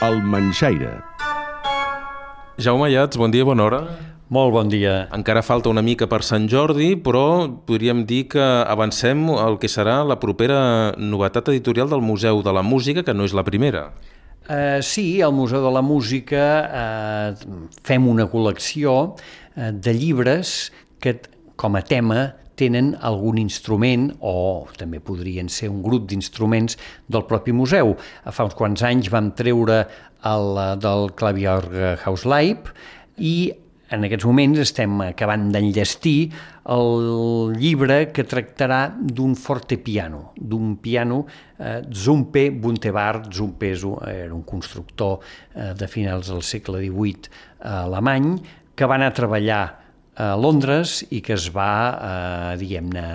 El Manxaire. Jaume Ayats, bon dia, bona hora. Molt bon dia. Encara falta una mica per Sant Jordi, però podríem dir que avancem el que serà la propera novetat editorial del Museu de la Música, que no és la primera. Uh, sí, al Museu de la Música uh, fem una col·lecció uh, de llibres que com a tema tenen algun instrument o també podrien ser un grup d'instruments del propi museu. Fa uns quants anys vam treure el del claviorg House Live i en aquests moments estem acabant d'enllestir el llibre que tractarà d'un fortepiano, d'un piano eh, Zumpe Buntebart. Zumpe era un constructor eh, de finals del segle XVIII eh, alemany que va anar a treballar a Londres i que es va, eh, diguem-ne,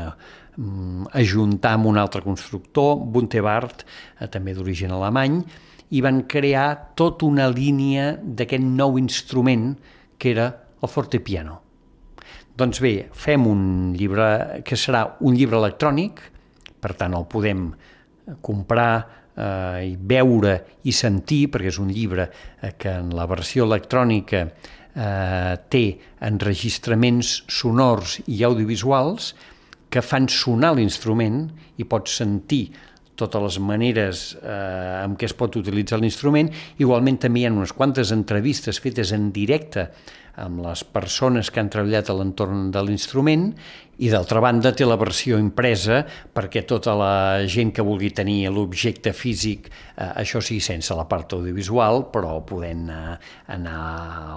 mm, ajuntar amb un altre constructor, Buntebart, eh, també d'origen alemany, i van crear tota una línia d'aquest nou instrument que era el fortepiano. Doncs bé, fem un llibre que serà un llibre electrònic, per tant el podem comprar eh, i veure i sentir, perquè és un llibre eh, que en la versió electrònica eh, té enregistraments sonors i audiovisuals que fan sonar l'instrument i pots sentir totes les maneres eh, amb què es pot utilitzar l'instrument. Igualment també hi ha unes quantes entrevistes fetes en directe amb les persones que han treballat a l'entorn de l'instrument i d'altra banda té la versió impresa perquè tota la gent que vulgui tenir l'objecte físic, eh, això sí sense la part audiovisual, però podent eh, anar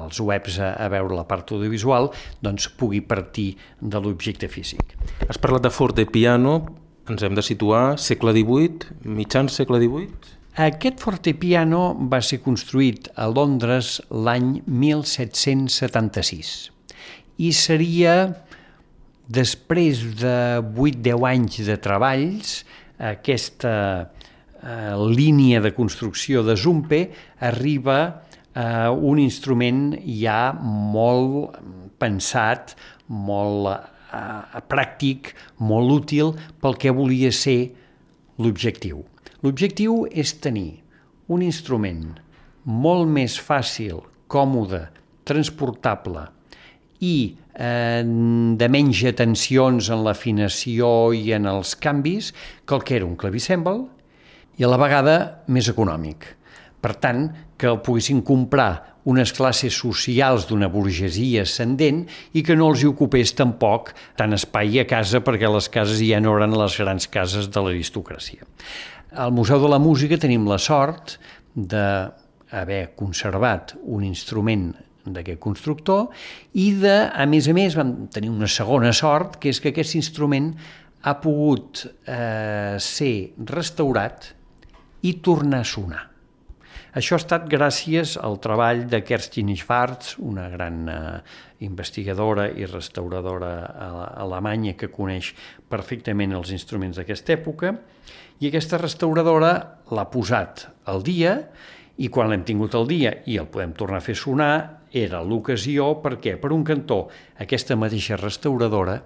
als webs a, a veure la part audiovisual, doncs pugui partir de l'objecte físic. Has parlat de fortepiano, ens hem de situar segle XVIII, mitjan segle XVIII? Aquest fortepiano va ser construït a Londres l'any 1776 i seria, després de 8-10 anys de treballs, aquesta eh, línia de construcció de Zumpe arriba a un instrument ja molt pensat, molt eh, pràctic, molt útil pel que volia ser l'objectiu. L'objectiu és tenir un instrument molt més fàcil, còmode, transportable i eh, de menys atencions en l'afinació i en els canvis que el que era un clavicèmbal i a la vegada més econòmic. Per tant, que el poguessin comprar unes classes socials d'una burgesia ascendent i que no els hi ocupés tampoc tant espai a casa perquè les cases ja no eren les grans cases de l'aristocràcia. Al Museu de la Música tenim la sort d'haver conservat un instrument d'aquest constructor i de, a més a més, vam tenir una segona sort, que és que aquest instrument ha pogut eh, ser restaurat i tornar a sonar. Això ha estat gràcies al treball de Kerstin Schwarz, una gran eh, investigadora i restauradora alemanya que coneix perfectament els instruments d'aquesta època, i aquesta restauradora l'ha posat al dia i quan l'hem tingut al dia i el podem tornar a fer sonar, era l'ocasió perquè, per un cantó, aquesta mateixa restauradora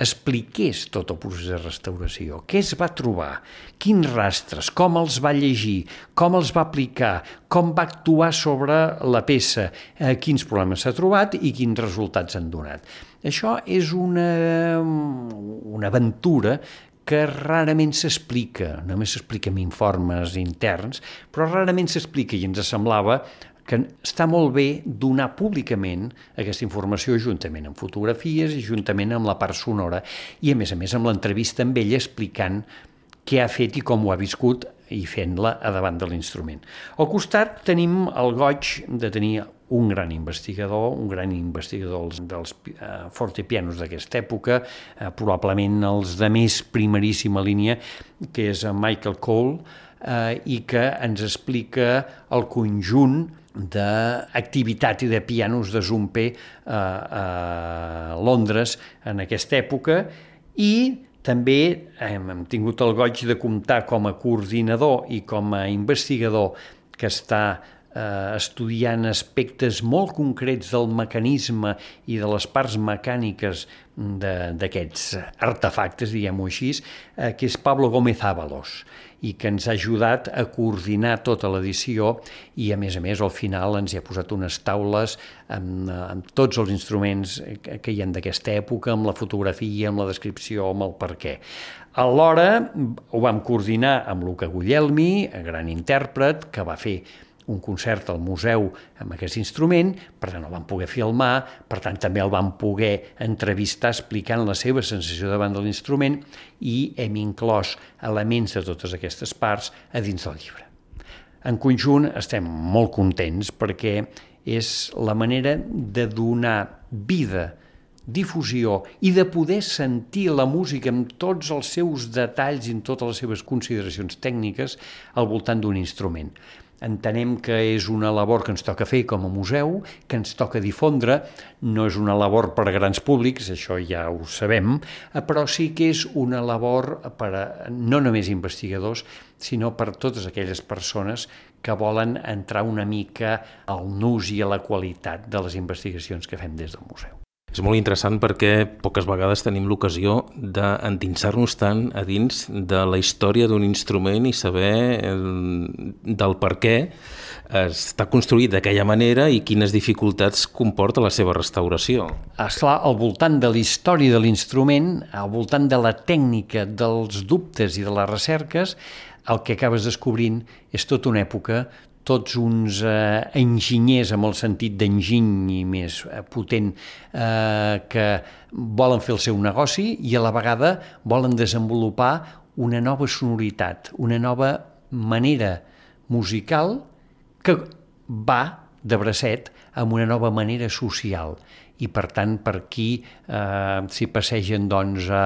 expliqués tot el procés de restauració, què es va trobar, quins rastres, com els va llegir, com els va aplicar, com va actuar sobre la peça, eh, quins problemes s'ha trobat i quins resultats han donat. Això és una, una aventura que rarament s'explica, només s'explica en informes interns, però rarament s'explica i ens semblava que està molt bé donar públicament aquesta informació juntament amb fotografies i juntament amb la part sonora i a més a més amb l'entrevista amb ella explicant què ha fet i com ho ha viscut i fent-la a davant de l'instrument. Al costat tenim el goig de tenir un gran investigador, un gran investigador dels, dels uh, fortepianos d'aquesta època, uh, probablement els de més primeríssima línia, que és Michael Cole, uh, i que ens explica el conjunt d'activitat i de pianos de Zumpe a, a Londres en aquesta època. I també hem, hem tingut el goig de comptar com a coordinador i com a investigador que està eh, estudiant aspectes molt concrets del mecanisme i de les parts mecàniques d'aquests artefactes, diguem-ho així, eh, que és Pablo Gómez Ábalos i que ens ha ajudat a coordinar tota l'edició i, a més a més, al final ens hi ha posat unes taules amb, amb tots els instruments que hi ha d'aquesta època, amb la fotografia, amb la descripció, amb el per què. Alhora ho vam coordinar amb Luca Guglielmi, gran intèrpret, que va fer un concert al museu amb aquest instrument, per tant el vam poder filmar, per tant també el vam poder entrevistar explicant la seva sensació davant de l'instrument i hem inclòs elements de totes aquestes parts a dins del llibre. En conjunt estem molt contents perquè és la manera de donar vida, difusió i de poder sentir la música amb tots els seus detalls i en totes les seves consideracions tècniques al voltant d'un instrument. Entenem que és una labor que ens toca fer com a museu, que ens toca difondre, no és una labor per a grans públics, això ja ho sabem, però sí que és una labor per a no només investigadors, sinó per a totes aquelles persones que volen entrar una mica al nus i a la qualitat de les investigacions que fem des del museu. És molt interessant perquè poques vegades tenim l'ocasió d'endinsar-nos tant a dins de la història d'un instrument i saber del per què està construït d'aquella manera i quines dificultats comporta la seva restauració. Esclar, al voltant de la història de l'instrument, al voltant de la tècnica, dels dubtes i de les recerques, el que acabes descobrint és tota una època, tots uns eh, enginyers amb el sentit d'enginy més eh, potent eh, que volen fer el seu negoci i a la vegada volen desenvolupar una nova sonoritat, una nova manera musical que va de bracet amb una nova manera social i per tant per aquí eh, s'hi passegen doncs, eh,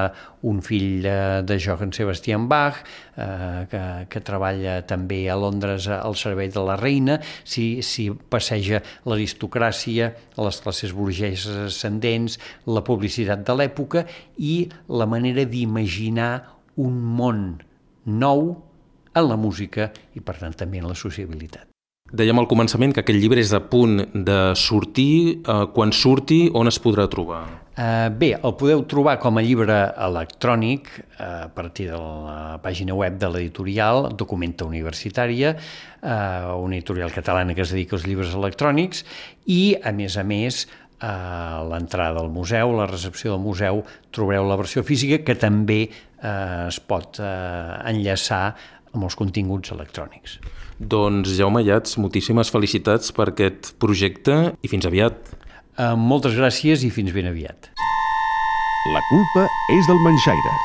un fill de, de Johann Sebastian Bach eh, que, que treballa també a Londres al servei de la reina, s'hi passeja l'aristocràcia, les classes burgeses ascendents, la publicitat de l'època i la manera d'imaginar un món nou en la música i per tant també en la sociabilitat. Dèiem al començament que aquest llibre és a punt de sortir. Eh, quan surti, on es podrà trobar? Uh, bé, el podeu trobar com a llibre electrònic uh, a partir de la pàgina web de l'editorial Documenta Universitària, uh, una editorial catalana que es dedica als llibres electrònics, i, a més a més, a l'entrada al museu, la recepció del museu, trobareu la versió física que també eh, es pot eh, enllaçar amb els continguts electrònics. Doncs Jaume Llats, moltíssimes felicitats per aquest projecte i fins aviat. Uh, moltes gràcies i fins ben aviat. La culpa és del Manxaire.